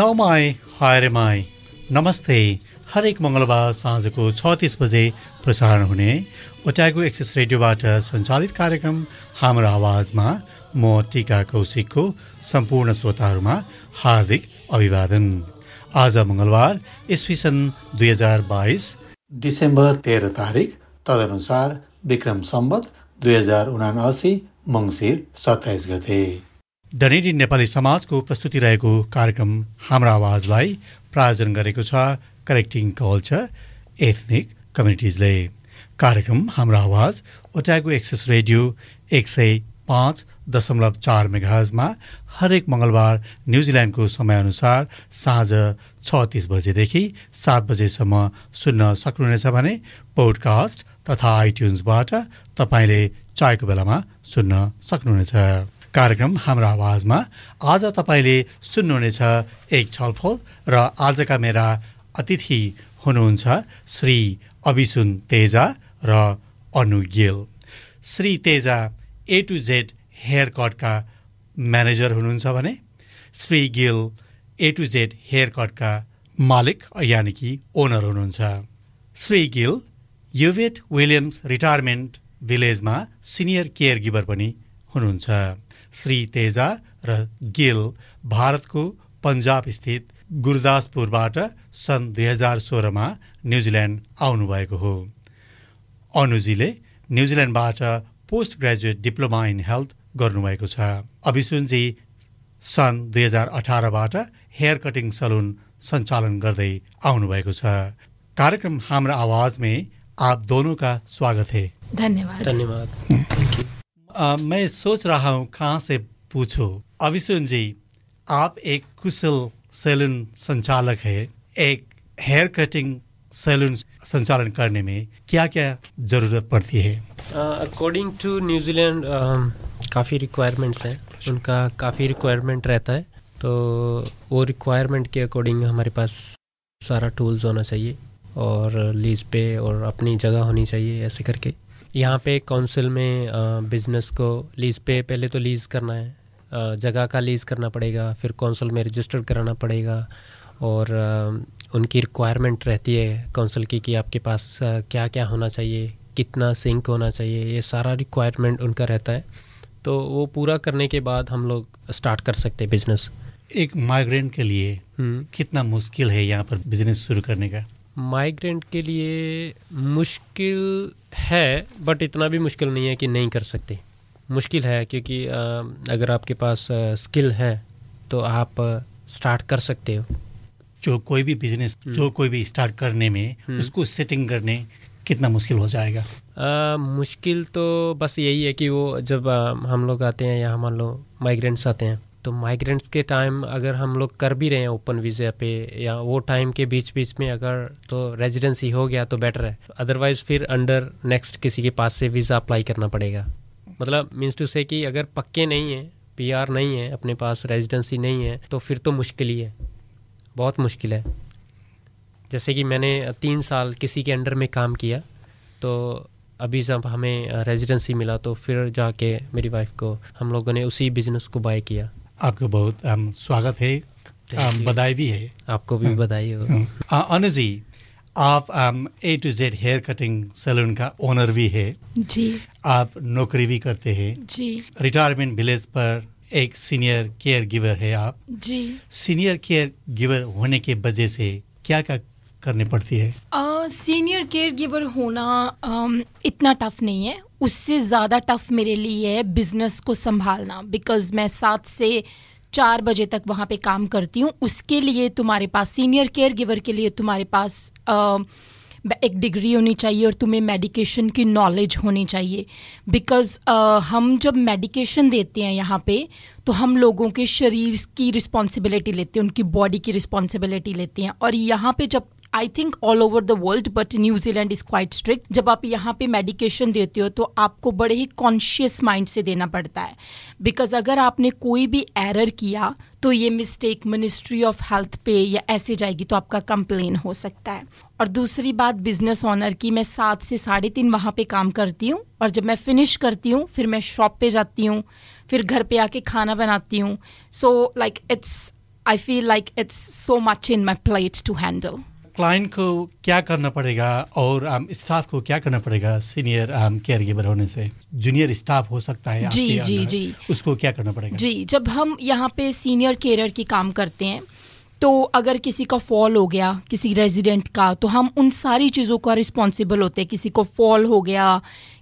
नौमाई हायरेमाई नमस्ते। हरेक मङ्गलबार साँझको छ तिस बजे प्रसारण हुने ओट्यागो एक्सेस रेडियोबाट सञ्चालित कार्यक्रम हाम्रो आवाजमा म टिका कौशिकको सम्पूर्ण श्रोताहरूमा हार्दिक अभिवादन। आज मङ्गलबार इस्वी सन् दुई हजार बाइस डिसेम्बर तेह्र तारिक तदनुसार विक्रम सम्बत दुई हजार उनासी मङ्सिर सत्ताइस गते। डनेडी नेपाली समाजको प्रस्तुति रहेको कार्यक्रम हाम्रो आवाजलाई प्रायोजन गरेको छ करेक्टिङ कल्चर एथनिक कम्युनिटिजले। कार्यक्रम हाम्रो आवाज ओट्यागो एक्सेस रेडियो एक सय पाँच दशमलव चार मेघाजमा हरेक मङ्गलबार न्युजिल्यान्डको समयअनुसार साँझ छ तिस बजेदेखि सात बजेसम्म सुन्न सक्नुहुनेछ भने पोडकास्ट तथा आइट्युन्सबाट तपाईँले चाहेको बेलामा सुन्न सक्नुहुनेछ। कार्यक्रम हाम्रो आवाजमा आज तपाईँले सुन्नुहुनेछ एक छलफल र आजका मेरा अतिथि हुनुहुन्छ श्री अभिसुन तेजा र Anu Gill. Shri Teja A to Z hair Katka manager हुनुहुन्छ भने Shri Gill A to Z hair कटका मालिक यानि कि ओनर हुनुहुन्छ। श्री गिल युवेट विलियम्स रिटायरमेन्ट भिलेजमा सिनियर केयर गिभर पनि हुनुहुन्छ। श्री तेजा र गिल भारतको पन्जाब स्थित गुरदासपुरबाट सन् दुई हजार सोह्रमा न्युजिल्यान्ड आउनुभएको हो। अनुजीले न्युजिल्यान्डबाट post graduate diploma in health गर्नुभएको छ। अभिसुनजी सन् दुई हजार अठारबाट हेयर कटिङ सलुन सञ्चालन गर्दै आउनुभएको छ। कार्यक्रम हाम्रो आवाजमै आप दोनों का स्वागत है। धन्यवाद। धन्यवाद। आ, मैं सोच रहा हूँ कहाँ से पूछो। अभिसुन जी आप एक कुशल सैलून संचालक है एक हेयर कटिंग सैलून संचालन करने में क्या क्या ज़रूरत पड़ती है? अकॉर्डिंग टू न्यूजीलैंड काफ़ी रिक्वायरमेंट्स हैं। उनका काफ़ी रिक्वायरमेंट रहता है। तो वो रिक्वायरमेंट के अकॉर्डिंग हमारे पास सारा टूल्स होना चाहिए और लीज पे और अपनी जगह होनी चाहिए ऐसे करके। यहाँ पे काउंसिल में बिज़नेस को लीज़ पे पहले तो लीज़ करना है। जगह का लीज़ करना पड़ेगा फिर काउंसिल में रजिस्टर कराना पड़ेगा और उनकी रिक्वायरमेंट रहती है काउंसिल की कि आपके पास क्या क्या होना चाहिए कितना सिंक होना चाहिए ये सारा रिक्वायरमेंट उनका रहता है। तो वो पूरा करने के बाद हम लोग स्टार्ट कर सकते हैं बिज़नेस एक माइग्रेंट के लिए हम्म। कितना मुश्किल है यहाँ पर बिज़नेस शुरू करने का? माइग्रेंट के लिए मुश्किल है बट इतना भी मुश्किल नहीं है कि नहीं कर सकते मुश्किल है क्योंकि अगर आपके पास स्किल है तो आप स्टार्ट कर सकते हो जो कोई भी बिज़नेस हम्म। जो कोई भी स्टार्ट करने में हम्म। उसको सेटिंग करने कितना मुश्किल हो जाएगा आ, मुश्किल तो बस यही है कि वो जब आ, हम लोग आते हैं या मान लो माइग्रेंट्स आते हैं तो माइग्रेंट्स के टाइम अगर हम लोग कर भी रहे हैं ओपन वीज़ा पे या वो टाइम के बीच बीच में अगर तो रेजिडेंसी हो गया तो बेटर है। अदरवाइज़ फिर अंडर नेक्स्ट किसी के पास से वीज़ा अप्लाई करना पड़ेगा। मतलब मीन्स टू से कि अगर पक्के नहीं हैं पीआर नहीं है, अपने पास रेजिडेंसी नहीं है तो फिर तो मुश्किल ही है। बहुत मुश्किल है। जैसे कि मैंने तीन साल किसी के अंडर में काम किया तो अभी जब हमें रेजिडेंसी मिला तो फिर जाके मेरी वाइफ को, हम लोगों ने उसी बिज़नेस को बाय किया। आपको बहुत um, स्वागत है। Um, बधाई भी है। आपको भी बधाई हो। हाँ। अनु जी आप A to Z hair cutting salon का ओनर भी है। जी। आप नौकरी भी करते हैं। जी। रिटायरमेंट विलेज पर एक सीनियर केयर गिवर है आप। जी। सीनियर केयर गिवर होने के वजह से क्या क्या करनी पड़ती है? सीनियर केयर गिवर होना uh, इतना टफ नहीं है। उससे ज़्यादा टफ मेरे लिए है बिज़नेस को संभालना बिकॉज़ मैं सात से चार बजे तक वहाँ पे काम करती हूँ। उसके लिए तुम्हारे पास सीनियर केयर गिवर के लिए तुम्हारे पास अ, एक डिग्री होनी चाहिए और तुम्हें मेडिकेशन की नॉलेज होनी चाहिए। बिकॉज़ uh, हम जब मेडिकेशन देते हैं यहाँ पे तो हम लोगों के शरीर की रिस्पॉन्सिबिलिटी लेते हैं उनकी बॉडी की रिस्पॉन्सिबिलिटी लेते हैं। और यहाँ पे जब I think all over the world but New Zealand is quite strict जब आप यहाँ पे मेडिकेशन देते हो तो आपको बड़े ही कॉन्शियस माइंड से देना पड़ता है। बिकॉज़ अगर आपने कोई भी एरर किया तो ये मिस्टेक मिनिस्ट्री ऑफ़ हेल्थ पे या ऐसे जाएगी तो आपका कंप्लेन हो सकता है। और दूसरी बात बिज़नेस ऑनर की, मैं सात से साढ़े तीन वहाँ पे काम करती हूँ, और जब मैं फिनिश करती हूँ, फिर मैं शॉप पे जाती हूँ, फिर घर पे आके खाना बनाती हूँ। So like it's I feel like it's so much in my plate to handle client को क्या करना पड़ेगा और स्टाफ को क्या करना पड़ेगा? सीनियर केयर गिवर होने से। जूनियर स्टाफ हो सकता है जी, जी, जी। उसको क्या करना पड़ेगा? जी जब हम यहाँ पे सीनियर केयर की काम करते हैं तो अगर किसी का फॉल हो गया किसी रेजिडेंट का तो हम उन सारी चीज़ों का रिस्पॉन्सिबल होते हैं। किसी को फॉल हो गया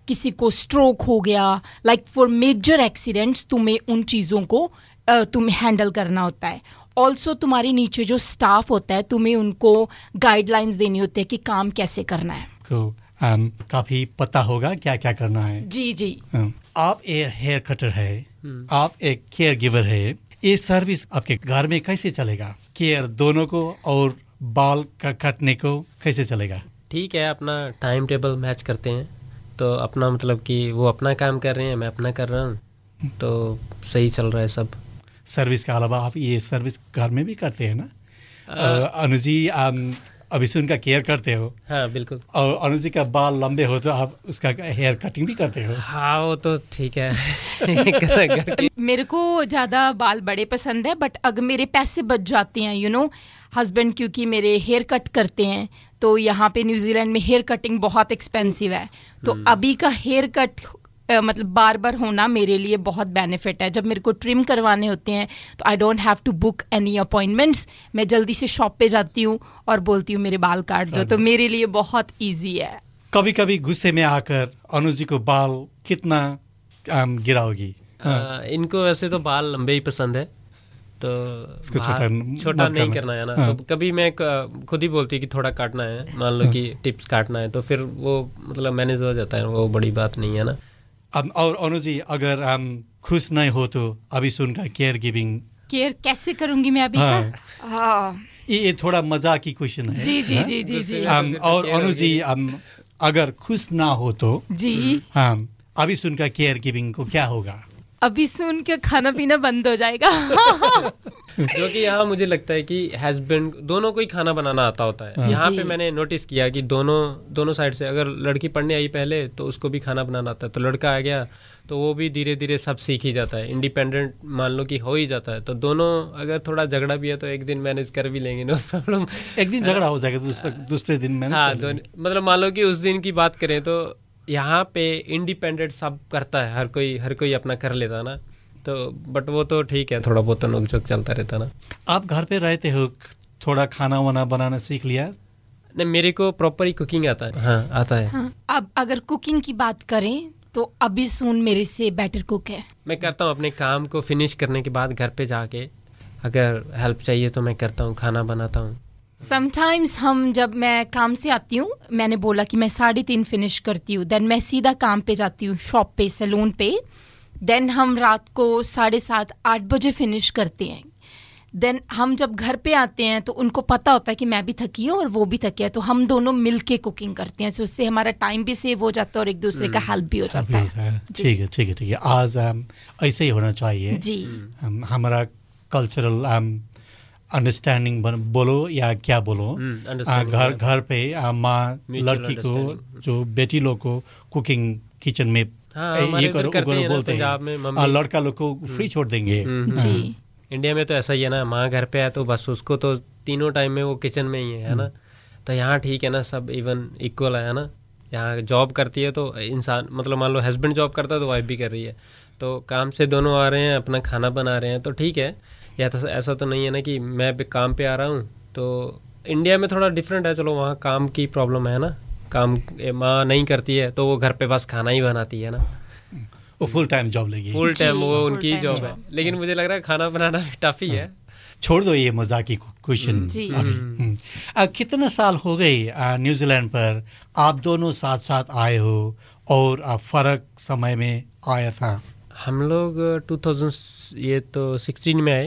किसी को स्ट्रोक हो गया लाइक फॉर मेजर एक्सीडेंट्स तुम्हें उन चीज़ों को तुम्हें हैंडल करना होता है। ऑल्सो तुम्हारे नीचे जो स्टाफ होता है तुम्हें उनको गाइडलाइंस देनी होती है कि काम कैसे करना है। को um, काफ़ी पता होगा क्या क्या करना है। जी जी। हाँ। आप एक हेयर कटर है। hmm. आप एक केयर गिवर है। ये सर्विस आपके घर में कैसे चलेगा? केयर दोनों को और बाल का काटने को कैसे चलेगा? ठीक है अपना टाइम टेबल मैच करते हैं। तो अपना मतलब कि वो अपना काम कर रहे हैं मैं अपना कर रहा हूँ। तो सही चल रहा है सब। सर्विस के अलावा आप ये सर्विस घर में भी करते हैं ना? अनुज अभी से उनका केयर करते हो। हाँ बिल्कुल। और अनुज का बाल लंबे हो तो आप उसका हेयर कटिंग भी करते हो। हाँ वो तो ठीक है। मेरे को ज़्यादा बाल बड़े पसंद है बट अगर मेरे पैसे बच जाते हैं यू नो हस्बैंड क्योंकि मेरे हेयर कट करते हैं तो यहाँ पे न्यूजीलैंड में हेयर कटिंग बहुत एक्सपेंसिव है। तो अभी का हेयर कट मतलब बार बार होना मेरे लिए बहुत बेनिफिट है। जब मेरे को ट्रिम करवाने होते हैं तो I don't have to book any appointments मैं जल्दी से शॉप पे जाती हूँ और बोलती हूँ मेरे बाल काट दो। तो मेरे लिए बहुत ईजी है। कभी कभी गुस्से में आकर अनुज जी को बाल कितना um, गिराओगी? आ, इनको वैसे तो बाल लंबे ही पसंद है। तो छोटा छोटा नहीं करना। करना है ना। हाँ। तो कभी मैं खुद ही बोलती कि थोड़ा काटना है। मान लो हाँ। कि टिप्स काटना है तो फिर वो मतलब मैनेज हो जाता है। वो बड़ी बात नहीं है ना। अब और अनुजी जी अगर हम खुश नहीं हो तो अभी सुनकर केयर गिविंग केयर कैसे करूँगी मैं अभी हाँ। का? हाँ। ये ये थोड़ा मज़ाक की क्वेश्चन है। जी जी हाँ? जी जी जी। हम और अनुजी हम अगर खुश ना हो तो जी। हाँ अभी सुन का केयर गिविंग को क्या होगा? अभी सुन के खाना पीना बंद हो जाएगा। जो कि यहाँ मुझे लगता है कि हस्बैंड दोनों को ही खाना बनाना आता होता है। यहाँ पे मैंने नोटिस किया कि दोनों दोनों साइड से अगर लड़की पढ़ने आई पहले तो उसको भी खाना बनाना आता है। तो लड़का आ गया तो वो भी धीरे धीरे सब सीख ही जाता है। इंडिपेंडेंट मान लो कि हो ही जाता है। तो दोनों अगर थोड़ा झगड़ा भी है तो एक दिन मैनेज कर भी लेंगे नो प्रॉब्लम एक दिन झगड़ा हो जाएगा दूसरे दूसरे दिन मैंने हाँ मतलब मान लो कि उस दिन की बात करें तो यहाँ पे इंडिपेंडेंट सब करता है हर कोई हर कोई अपना कर लेता ना। तो बट वो तो ठीक है थोड़ा बहुत तो नोकझोंक चलता रहता ना। आप घर पे रहते हो थोड़ा खाना वाना बनाना सीख लिया? नहीं मेरे को प्रॉपर ही कुकिंग आता है। हाँ आता है। हाँ, अब अगर कुकिंग की बात करें तो अभी सुन मेरे से बेटर कुक है। मैं करता हूँ अपने काम को फिनिश करने के बाद घर पे जाके अगर हेल्प चाहिए तो मैं करता हूँ खाना बनाता हूँ। समटाइम्स हम जब मैं काम से आती हूँ मैंने बोला कि मैं साढ़े तीन फिनिश करती हूँ देन मैं सीधा काम पे जाती हूँ शॉप पे सैलून पे देन हम रात को साढ़े सात आठ बजे फिनिश करते हैं। देन हम जब घर पे आते हैं तो उनको पता होता है कि मैं भी थकी हूँ और वो भी थके हैं तो हम दोनों मिल के कुकिंग करते हैं तो उससे हमारा टाइम भी सेव हो जाता है और एक दूसरे का हेल्प भी हो जाता है। ठीक है ठीक है ठीक है। आज um, ऐसे ही होना चाहिए। जी। Um, हमारा कल्चरल अंडरस्टैंडिंग बोलो या क्या बोलो? हम्म, आ, घर. घर पे माँ लड़की को जो बेटी लोग को कुकिंग किचन में हाँ, ए, ये करो करो बोलते हैं। लड़का लोग को फ्री छोड़ देंगे। हम्म, जी। इंडिया में तो ऐसा ही है ना माँ घर पे है तो बस उसको तो तीनों टाइम में वो किचन में ही है है ना? तो यहाँ ठीक है ना सब इवन इक्वल है ना? यहाँ जॉब करती है तो इंसान मतलब मान लो हस्बैंड जॉब करता है तो वाइफ भी कर रही है। तो काम से दोनों आ रहे हैं अपना खाना बना रहे हैं तो ठीक है। या तो ऐसा तो नहीं है ना कि मैं भी काम पे आ रहा हूँ तो इंडिया में थोड़ा डिफरेंट है चलो वहाँ काम की प्रॉब्लम है ना। काम माँ नहीं करती है तो वो घर पे बस खाना ही बनाती है ना। वो फुल टाइम जॉब लगी फुल टाइम वो उनकी जॉब है। लेकिन मुझे लग रहा है खाना बनाना भी टफ ही है। छोड़ दो ये मज़ाक की क्वेश्चन हम्म। आ, कितना साल हो गए न्यूजीलैंड पर? आप दोनों साथ साथ आए हो और फ़र्क समय में आया था? हम लोग 2000 ये तो 16 में आए।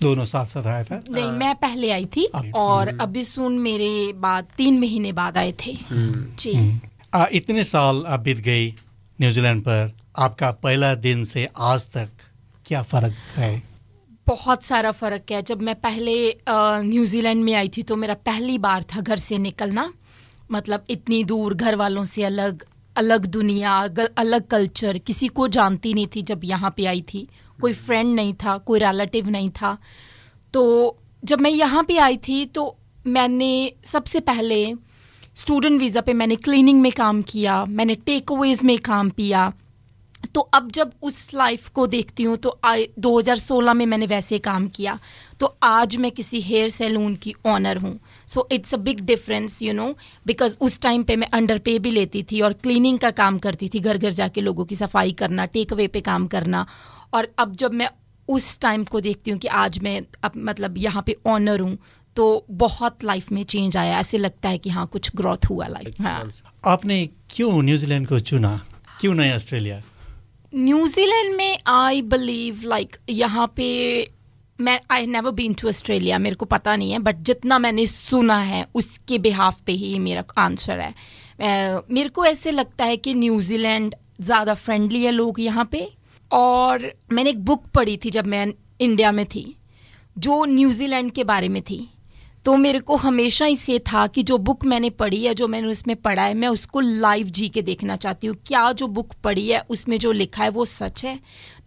दोनों साथ साथ आया था। नहीं मैं पहले आई थी और अभी सुन मेरे बाद तीन महीने बाद आए थे। जी। आ, इतने साल बीत गई न्यूजीलैंड पर। आपका पहला दिन से आज तक क्या फ़र्क है? बहुत सारा फ़र्क है। जब मैं पहले न्यूजीलैंड में आई थी तो मेरा पहली बार था घर से निकलना। मतलब इतनी दूर घर वालों से अलग अलग दुनिया अलग कल्चर किसी को जानती नहीं थी जब यहाँ पे आई थी। कोई फ्रेंड नहीं था, कोई रिलेटिव नहीं था। तो जब मैं यहाँ पे आई थी तो मैंने सबसे पहले स्टूडेंट वीज़ा पे मैंने क्लीनिंग में काम किया, मैंने टेक अवेज में काम किया तो अब जब उस लाइफ को देखती हूँ तो आई 2016 में मैंने वैसे काम किया। तो आज मैं किसी हेयर सैलून की ऑनर हूँ। So it's a big difference you know because उस टाइम पे मैं अंडर पे भी लेती थी और क्लीनिंग का काम करती थी घर घर जाके लोगों की सफ़ाई करना टेक अवे पे काम करना। और अब जब मैं उस टाइम को देखती हूँ कि आज मैं अब मतलब यहाँ पे ऑनर हूँ तो बहुत लाइफ में चेंज आया। ऐसे लगता है कि हाँ कुछ ग्रोथ हुआ लाइफ हाँ। आपने क्यों न्यूजीलैंड को चुना? क्यों नहीं ऑस्ट्रेलिया न्यूजीलैंड में आई बिलीव लाइक यहाँ पे मैं I never been to Australia मेरे को पता नहीं है बट जितना मैंने सुना है उसके बिहाफ पे ही मेरा आंसर है। अ, मेरे को ऐसे लगता है कि न्यूजीलैंड ज़्यादा फ्रेंडली है लोग यहाँ पे। और मैंने एक बुक पढ़ी थी जब मैं इंडिया में थी, जो न्यूजीलैंड के बारे में थी। तो मेरे को हमेशा ही से था कि जो बुक मैंने पढ़ी है, जो मैंने उसमें पढ़ा है, मैं उसको लाइव जी के देखना चाहती हूँ। क्या जो बुक पढ़ी है, उसमें जो लिखा है, वो सच है?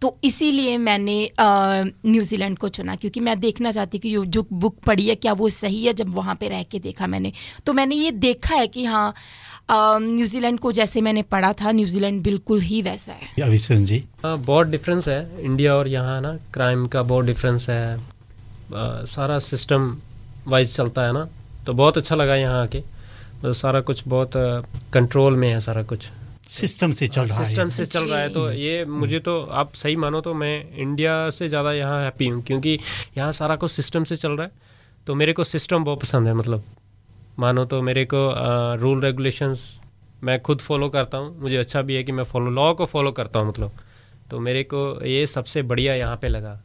तो इसीलिए मैंने न्यूजीलैंड को चुना, क्योंकि मैं देखना चाहती कि जो बुक पढ़ी है, क्या वो सही है? जब वहाँ पे रह के देखा मैंने। तो मैंने ये देखा है कि हाँ न्यूजीलैंड को जैसे मैंने पढ़ा था न्यूजीलैंड बिल्कुल ही वैसा है। अभिषेक जी? हाँ बहुत डिफरेंस है। इंडिया और यहाँ ना क्राइम का बहुत डिफरेंस है। आ, सारा सिस्टम वाइज चलता है ना। तो बहुत अच्छा लगा यहाँ आके। तो सारा कुछ बहुत कंट्रोल में है सारा कुछ। सिस्टम से चल रहा है। सिस्टम से चल रहा है। तो ये मुझे तो आप सही मानो तो मैं इंडिया से ज़्यादा यहाँ हैप्पी हूँ। क्योंकि यहाँ सारा कुछ सिस्टम से चल रहा है। तो मेरे को सिस्टम बहुत पसंद है मतलब। मानो तो मेरे को रूल रेगुलेशंस मैं खुद फॉलो करता हूँ। मुझे अच्छा भी है कि मैं फॉलो लॉ को फॉलो करता हूँ मतलब। तो मेरे को ये सबसे बढ़िया यहाँ पे लगा।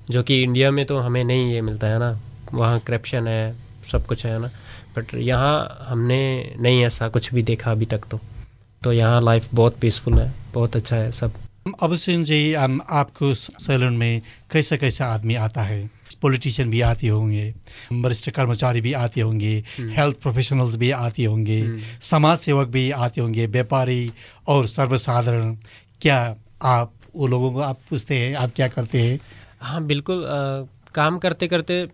जो कि इंडिया में तो हमें नहीं ये मिलता है ना। वहाँ करप्शन है, सब कुछ है ना। बट यहाँ हमने नहीं ऐसा कुछ भी देखा अभी तक तो। तो यहाँ लाइफ बहुत पीसफुल है, बहुत अच्छा है सब। अभिषेक जी आपको सैलून में कैसे कैसे आदमी आता है? पॉलिटिशियन भी आते होंगे वरिष्ठ कर्मचारी भी आते होंगे हेल्थ प्रोफेशनल्स भी आते होंगे समाज सेवक भी आते होंगे व्यापारी और सर्वसाधारण। क्या आप वो लोगों को आप पूछते हैं आप क्या करते हैं? हाँ बिल्कुल अ, काम करते करते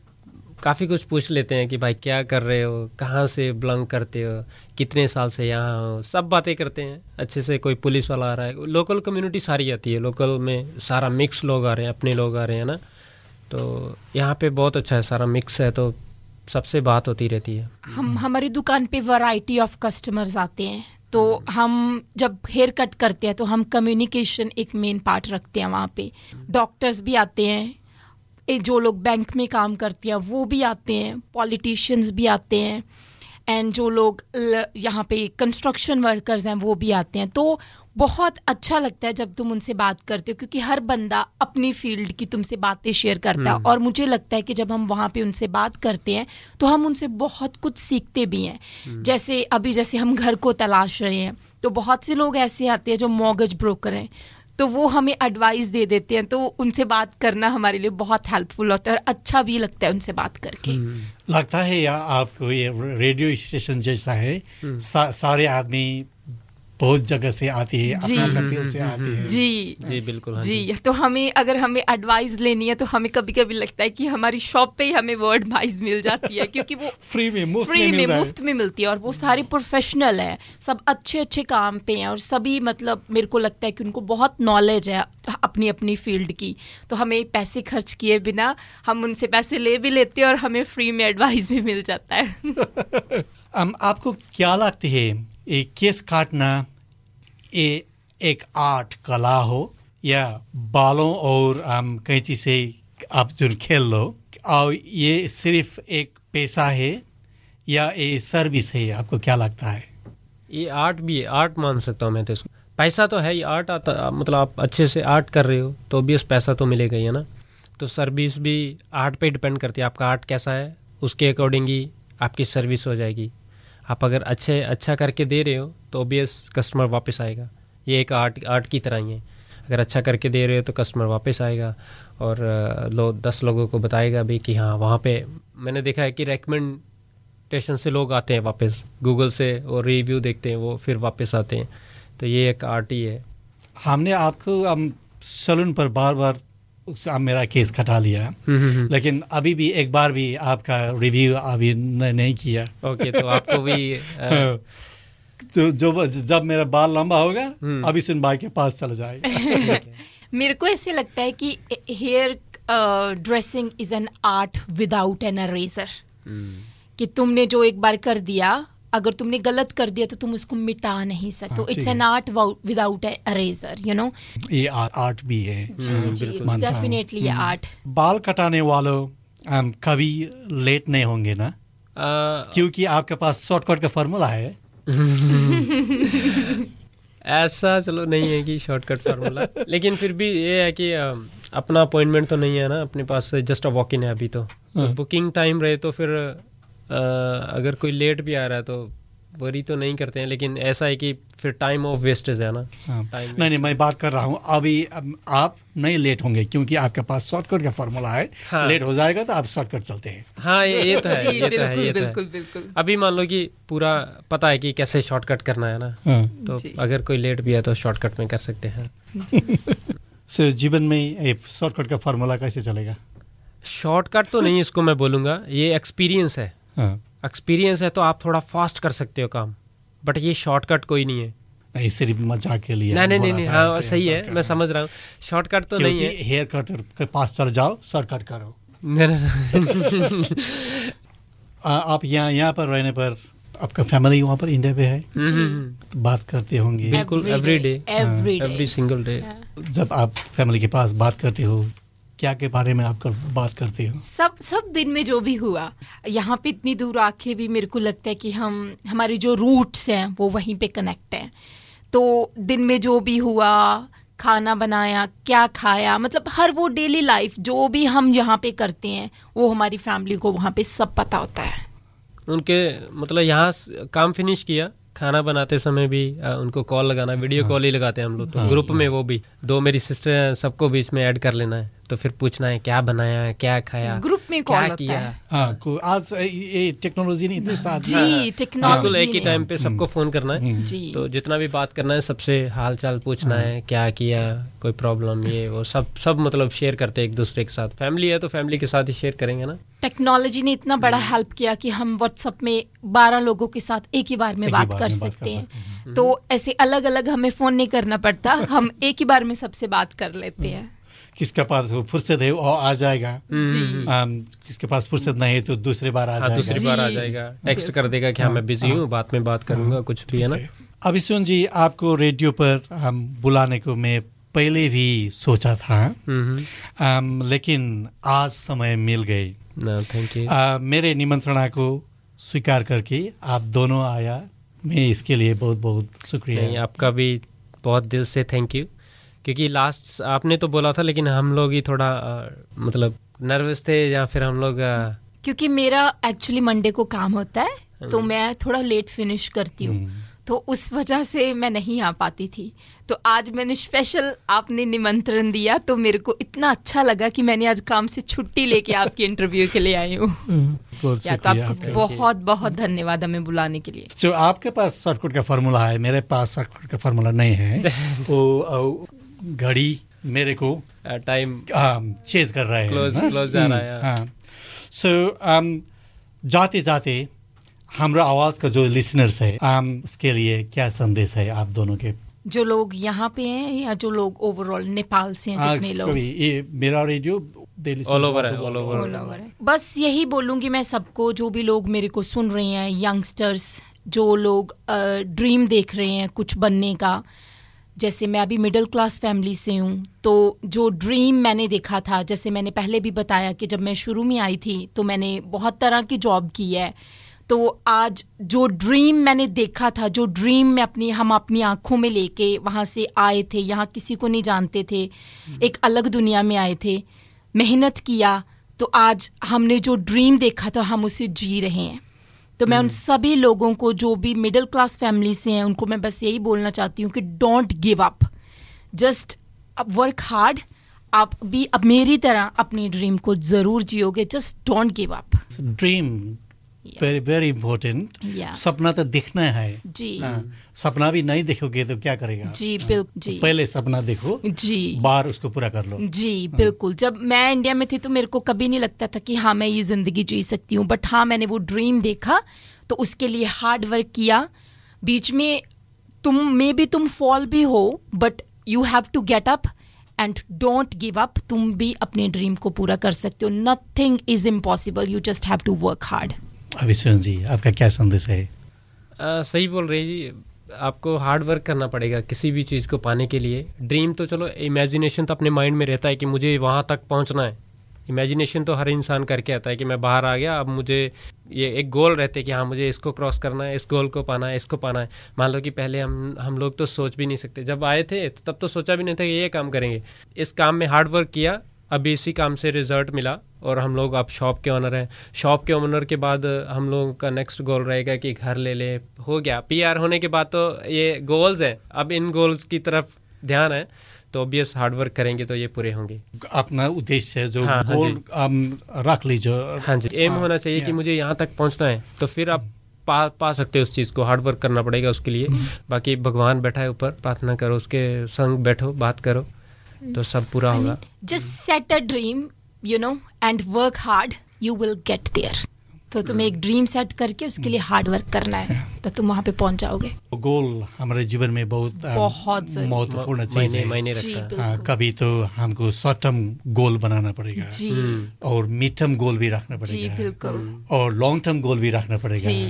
काफ़ी कुछ पूछ लेते हैं कि भाई क्या कर रहे हो कहाँ से बिलोंग करते हो कितने साल से यहाँ हो सब बातें करते हैं। अच्छे से कोई पुलिस वाला आ रहा है लोकल कम्युनिटी सारी आती है लोकल में सारा मिक्स लोग आ रहे हैं अपने लोग आ रहे हैं ना? तो यहाँ पे बहुत अच्छा है सारा मिक्स है तो सबसे बात होती रहती है। हम हमारी दुकान पे वैरायटी ऑफ़ कस्टमर्स आते हैं तो हम जब हेयर कट करते हैं तो हम कम्युनिकेशन एक मेन पार्ट रखते हैं वहाँ पे। डॉक्टर्स भी आते हैं जो लोग बैंक में काम करते हैं वो भी आते हैं पॉलिटिशियंस भी आते हैं। एंड जो लोग यहाँ पे कंस्ट्रक्शन वर्कर्स हैं वो भी आते हैं। तो बहुत अच्छा लगता है जब तुम उनसे बात करते हो क्योंकि हर बंदा अपनी फ़ील्ड की तुमसे बातें शेयर करता है। और मुझे लगता है कि जब हम वहाँ पे उनसे बात करते हैं तो हम उनसे बहुत कुछ सीखते भी हैं। जैसे अभी जैसे हम घर को तलाश रहे हैं तो बहुत से लोग ऐसे आते हैं जो मॉगज ब्रोकर हैं। तो वो हमें एडवाइस दे देते हैं तो उनसे बात करना हमारे लिए बहुत हेल्पफुल होता है और अच्छा भी लगता है उनसे बात करके। लगता है या आपको ये रेडियो स्टेशन जैसा है सा, सारे आदमी बहुत जगह से आती है जी। अपना अपना फ़ील्ड से आती है। जी। जी बिल्कुल हाँ जी तो हमें अगर हमें एडवाइस लेनी है तो हमें कभी कभी लगता है कि हमारी शॉप पे ही हमें वो एडवाइस मिल जाती है क्योंकि वो फ्री में मुफ़्त फ्री में में मुफ़्त में मिलती है और वो सारे प्रोफेशनल है सब अच्छे अच्छे काम पे हैं और सभी मतलब मेरे को लगता है कि उनको बहुत नॉलेज है अपनी अपनी फ़ील्ड की। तो हमें पैसे खर्च किए बिना हम उनसे पैसे ले भी लेते हैं और हमें फ्री में एडवाइस भी मिल जाता है। आपको क्या लगती है ये केस काटना ये एक आर्ट कला हो, या बालों और कैंची से आप जो खेल लो, और ये सिर्फ़ एक पैसा है, या ये सर्विस है, आपको क्या लगता है? ये आर्ट भी है आर्ट मान सकता हूँ मैं तो इसको। पैसा तो है ही आर्ट आता मतलब आप अच्छे से आर्ट कर रहे हो तो ऑब्वियस पैसा तो मिलेगा ही, है ना? तो सर्विस भी आर्ट पे डिपेंड करती है, आपका आर्ट कैसा है, उसके अकॉर्डिंग ही आपकी सर्विस हो जाएगी। आप अगर अच्छे अच्छा करके दे रहे हो तो ओबियस कस्टमर वापस आएगा। ये एक आर्ट आर्ट की तरह ही है। अगर अच्छा करके दे रहे हो तो कस्टमर वापस आएगा और लो, दस लोगों को बताएगा भी कि हाँ वहाँ पे मैंने देखा है कि रेकमेंडेशन से लोग आते हैं वापस। गूगल से और रिव्यू देखते हैं, वो फिर वापस आते हैं। तो ये एक आर्ट ही है। हमने आपको, हम सलून पर बार बार उस- आप मेरा केस कटा लिया। हम्म, हम्म, हम्म। लेकिन अभी भी एक बार भी आपका रिव्यू अभी नहीं किया। ओके तो आपको भी अ, तो जो जब मेरा बाल लंबा होगा। अभी सुन भाई के पास चला जाएगा। मेरे को ऐसे लगता है कि hair dressing is an art without an eraser कि तुमने जो एक बार कर दिया अगर तुमने गलत कर दिया तो तुम उसको मिटा नहीं सकते। It's an art without eraser you know ये आर्ट भी है। जी जी इट्स मानता हूँ। डेफिनेटली आर्ट बाल कटाने वालों कभी लेट नहीं होंगे ना? क्योंकि आपके पास शॉर्टकट का फॉर्मूला है। ऐसा चलो नहीं है कि शॉर्टकट फार्मूला लेकिन फिर भी ये है कि अपना अपॉइंटमेंट तो नहीं है ना अपने पास जस्ट अ वॉक इन है अभी तो। हाँ। बुकिंग टाइम रहे तो फिर अगर कोई लेट भी आ रहा है तो वरी तो नहीं करते हैं लेकिन ऐसा है कि फिर टाइम ऑफ़ वेस्टेज है ना। हाँ। नहीं नहीं मैं बात कर रहा हूँ अभी आप नहीं लेट होंगे क्योंकि आपके पास शॉर्टकट का फॉर्मूला है। हाँ। लेट हो जाएगा तो आप शॉर्टकट चलते हैं। हाँ ये, ये तो है ये तो है बिल्कुल ये तो बिल्कुल है। बिल्कुल अभी मान लो कि पूरा पता है कि कैसे शॉर्टकट करना है ना तो अगर कोई लेट भी है तो शॉर्टकट में कर सकते हैं। सो जीवन में शॉर्टकट का फॉर्मूला कैसे चलेगा? शॉर्टकट तो नहीं इसको मैं बोलूँगा ये एक्सपीरियंस है हाँ। एक्सपीरियंस है तो आप थोड़ा फास्ट कर सकते हो काम बट ये शॉर्टकट कोई नहीं है। नहीं सिर्फ़ मज़ाक के लिए नहीं नहीं नहीं नहीं हाँ सही है मैं समझ रहा हूँ। शॉर्टकट तो नहीं है। हेयर कटर के पास चल जाओ शॉर्टकट करो। नहीं, आप यहाँ यहाँ पर रहने पर आपका फैमिली वहाँ पर इंडिया पे है। तो बात करते होंगे। बिल्कुल. एवरी एवरी सिंगल डे जब आप फैमिली के पास बात करते हो क्या के बारे में आप कर, बात करते हो? सब सब दिन में जो भी हुआ यहाँ पे इतनी दूर आके भी मेरे को लगता है कि हम हमारे जो रूट्स हैं वो वहीं पे कनेक्ट हैं। तो दिन में जो भी हुआ खाना बनाया क्या खाया मतलब हर वो डेली लाइफ जो भी हम यहाँ पे करते हैं वो हमारी फैमिली को वहाँ पे सब पता होता है। उनके मतलब यहाँ काम फिनिश किया खाना बनाते समय भी अ, उनको कॉल लगाना वीडियो कॉल ही लगाते हैं हम लोग। तो ग्रुप में वो भी दो मेरी सिस्टर हैं सबको भी इसमें ऐड कर लेना है। तो फिर पूछना है क्या बनाया है क्या खाया ग्रुप में क्या कॉल होता किया? है। हाँ आज ये टेक्नोलॉजी नहीं इतने साथ जी टेक्नोलॉजी एक ही टाइम पे सबको फ़ोन करना है। जी। तो जितना भी बात करना है सबसे हाल चाल पूछना है। क्या किया कोई प्रॉब्लम ये वो सब सब मतलब शेयर करते हैं एक दूसरे के साथ। फैमिली है तो फैमिली के साथ ही शेयर करेंगे ना। टेक्नोलॉजी ने इतना बड़ा हम्म। हेल्प किया कि हम व्हाट्सएप में बारह लोगों के साथ एक ही बार में बात बार कर में सकते हैं। तो ऐसे अलग अलग हमें फ़ोन नहीं करना पड़ता हम एक ही बार में सबसे बात कर लेते हैं। किसके पास वो फुर्सत है वो आ जाएगा। जी। किसके पास फुर्सत नहीं है तो दूसरी बार आ हाँ दूसरी जाएगा बार आ जाएगा। टेक्स्ट कर देगा कि हाँ मैं बिज़ी हूँ बाद में बात करूँगा कुछ भी है ना? अभी सुन जी आपको रेडियो पर हम बुलाने को मैं पहले भी सोचा था। हम्म। आम, लेकिन आज समय मिल गई। थैंक यू मेरे निमंत्रणा को स्वीकार करके आप दोनों आया। मैं इसके लिए बहुत बहुत शुक्रिया आपका भी बहुत दिल से थैंक यू क्योंकि लास्ट आपने तो बोला था लेकिन हम लोग ही थोड़ा मतलब नर्वस थे या फिर हम लोग क्योंकि मेरा एक्चुअली मंडे को काम होता है तो मैं थोड़ा लेट फिनिश करती हूँ। हम्म। तो उस वजह से मैं नहीं आ पाती थी। तो आज मैंने स्पेशल आपने निमंत्रण दिया तो मेरे को इतना अच्छा लगा कि मैंने आज काम से छुट्टी लेके आपके इंटरव्यू के लिए आई हूँ। बहुत या तो आपको बहुत बहुत धन्यवाद हमें बुलाने के लिए। जो आपके पास शॉर्टकट का फार्मूला है मेरे पास शॉर्टकट का फार्मूला नहीं है। अ, घड़ी मेरे को टाइम चेज कर रहे हैं हाँ? जा रहा है, हम्म, हाँ सो जाते जाते हमारा आवाज़ का जो लिसनर्स है um, उसके लिए क्या संदेश है आप दोनों के जो लोग यहाँ पे हैं या जो लोग ओवरऑल नेपाल से हैं जितने लोग ये मेरा रेडियो over all है, over. All over है। बस यही बोलूँगी मैं सबको जो भी लोग मेरे को सुन रहे हैं यंगस्टर्स जो लोग ड्रीम देख रहे हैं कुछ बनने का जैसे मैं अभी मिडिल क्लास फैमिली से हूँ तो जो ड्रीम मैंने देखा था जैसे मैंने पहले भी बताया कि जब मैं शुरू में आई थी तो मैंने बहुत तरह की जॉब की है। तो आज जो ड्रीम मैंने देखा था जो ड्रीम में अपनी हम अपनी आँखों में लेके वहाँ से आए थे यहाँ किसी को नहीं जानते थे एक अलग दुनिया में आए थे मेहनत किया तो आज हमने जो ड्रीम देखा था हम उसे जी रहे हैं। तो मैं उन सभी लोगों को जो भी मिडिल क्लास फैमिली से हैं उनको मैं बस यही बोलना चाहती हूँ कि don't give up just work hard आप भी अब मेरी तरह अपनी ड्रीम को ज़रूर जियोगे. Just don't give up dream very very important सपना तो देखना है। जी। हाँ, सपना भी नहीं देखोगे तो क्या करेगा? जी बिल्कुल जी। पहले सपना देखो जी। बार उसको पूरा कर लो। जी बिल्कुल। जब मैं इंडिया में थी तो मेरे को कभी नहीं लगता था कि हाँ मैं ये ज़िंदगी जी सकती हूँ। बट हाँ मैंने वो ड्रीम देखा तो उसके लिए हार्ड वर्क किया। बीच में तुम मे भी तुम फॉल भी हो but you have to get up and don't give up तुम भी अपने ड्रीम को पूरा कर सकते हो। Nothing is impossible you just have to work hard Abhishek ji आपका क्या संदेश है? आ, सही बोल रहे जी। आपको हार्ड वर्क करना पड़ेगा किसी भी चीज़ को पाने के लिए। ड्रीम तो चलो इमेजिनेशन तो अपने माइंड में रहता है कि मुझे वहाँ तक पहुँचना है। इमेजिनेशन तो हर इंसान करके आता है कि मैं बाहर आ गया अब मुझे ये एक गोल रहते कि हाँ मुझे इसको क्रॉस करना है इस गोल को पाना है इसको पाना है। मान लो कि पहले हम हम लोग तो सोच भी नहीं सकते। जब आए थे तो तब तो सोचा भी नहीं था कि ये काम करेंगे। इस काम में हार्ड वर्क किया अभी इसी काम से रिज़ल्ट मिला और हम लोग अब शॉप के ओनर हैं। शॉप के ओनर के बाद हम लोगों का नेक्स्ट गोल रहेगा कि घर ले ले। हो गया। पीआर होने के बाद तो ये गोल्स हैं। अब इन गोल्स की तरफ़ ध्यान है तो ऑब्वियस हार्ड वर्क करेंगे तो ये पूरे होंगे। अपना उद्देश्य है जो हाँ, हाँ गोल। हम रख लीजिए। हाँ जी। एम हाँ, होना चाहिए कि मुझे यहाँ तक पहुँचना है तो फिर आप पा पा सकते हो उस चीज़ को। हार्ड वर्क करना पड़ेगा उसके लिए। बाकी भगवान बैठा है ऊपर प्रार्थना करो उसके संग बैठो बात करो। तो सब पूरा होगा। just set a dream you know and work hard you will get there. तो तुम्हें एक ड्रीम सेट करके उसके लिए हार्ड वर्क करना है तो तुम वहाँ पे पहुँच जाओगे। गोल हमारे जीवन में बहुत बहुत महत्वपूर्ण चीज़ है। मायने जी रखता है। कभी तो हमको शॉर्ट टर्म गोल बनाना पड़ेगा। जी। और मिड टर्म गोल भी रखना जी पड़ेगा। बिल्कुल। और लॉन्ग टर्म गोल भी रखना पड़ेगा। जी।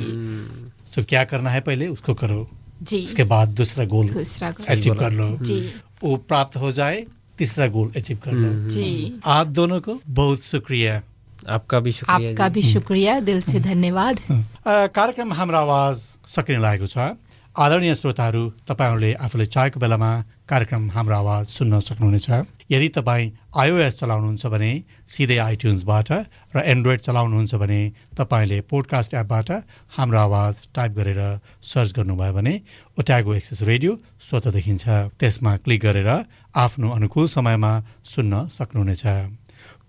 तो क्या करना है पहले? उसको करो। जी। उसके बाद दूसरा गोल दूसरा अचीव कर लो। जी। वो प्राप्त हो जाए तीसरा गोल अचीव कर लो जी। आप दोनों को बहुत शुक्रिया। आपका भी शुक्रिया आपका भी शुक्रिया दिल से धन्यवाद। कार्यक्रम हमारा आवाज़ सकिन लागेको छ। आदरणीय श्रोताहरू तपाईँहरूले आफूले चाहेको बेलामा कार्यक्रम हाम्रो आवाज सुन्न सक्नुहुनेछ। यदि तपाईँ आइओएस चलाउनुहुन्छ भने सिधै आइट्युन्सबाट र एन्ड्रोइड चलाउनुहुन्छ भने तपाईँले पोडकास्ट एपबाट हाम्रो आवाज टाइप गरेर सर्च गर्नुभयो भने ओट्यागो एक्सेस रेडियो स्वतः देखिन्छ। त्यसमा क्लिक गरेर आफ्नो अनुकूल समयमा सुन्न सक्नुहुनेछ।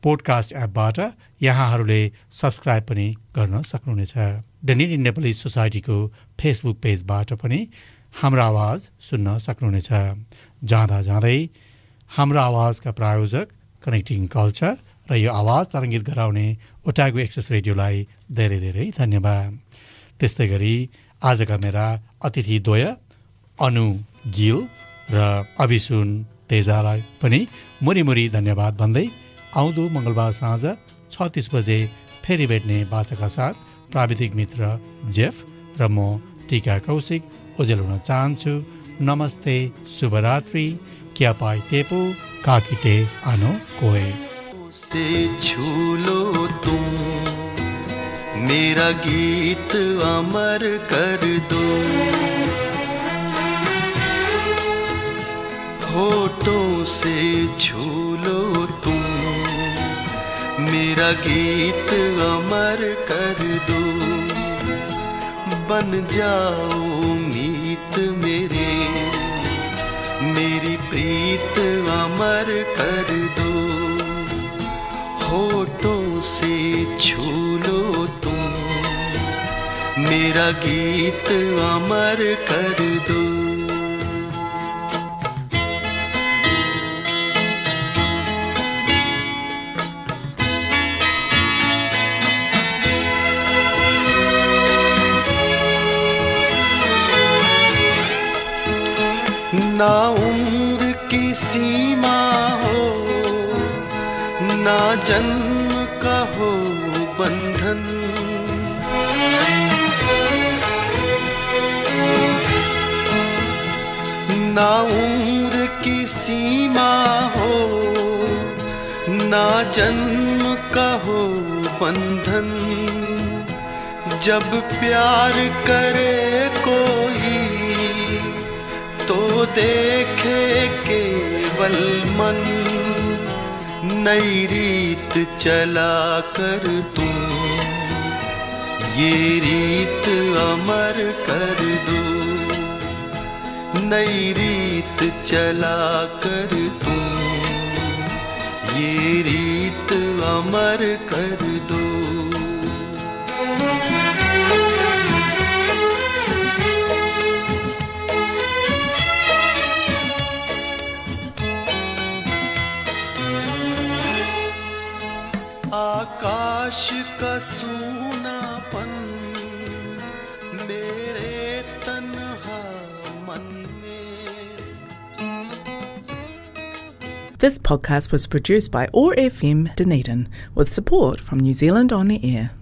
पोडकास्ट एपबाट यहाँहरूले सब्सक्राइब पनि गर्न सक्नुहुनेछ। द निड नेपाली सोसाइटीको फेसबुक पेजबाट पनि हाम्रो आवाज सुन्न सक्नुहुनेछ। जाँदा जाँदै हाम्रो आवाजका प्रायोजक कनेक्टिङ कल्चर र यो आवाज तरङ्गित गराउने ओटागो एक्सेस रेडियोलाई धेरै धेरै धन्यवाद। त्यस्तै गरी आजका मेरा अतिथिद्वय अनु गिल र अभिसुन तेजालाई पनि मुरी धन्यवाद भन्दै आउँदो मङ्गलबार साँझ छ तिस बजे फेरि भेट्ने बाचाका साथ प्राविधिक मित्र जेफ र म टिका कौशिक ओजेल हुन चाहन्छु। नमस्ते शुभरात्रि। क्या पाइ टेपो काकिटे आनो कोए। से छू लो तुम मेरा गीत अमर कर दो। होठों से छू मेरा गीत अमर कर दो। बन जाओ मीत मेरे। मेरी प्रीत अमर कर दो। होठों से छू लो तुम। मेरा गीत अमर कर दो। ना उम्र की सीमा हो, ना जन्म का हो बंधन। ना उम्र की सीमा हो, ना जन्म का हो बंधन। जब प्यार करे कोई देखे केवल मन, नई रीत चला कर तू। ये रीत अमर कर दो, नई रीत चला कर तू। ये रीत अमर कर दो। का सूनापन मेरे तन्हा मन में This podcast was produced by OAR FM Dunedin with support from New Zealand On the Air.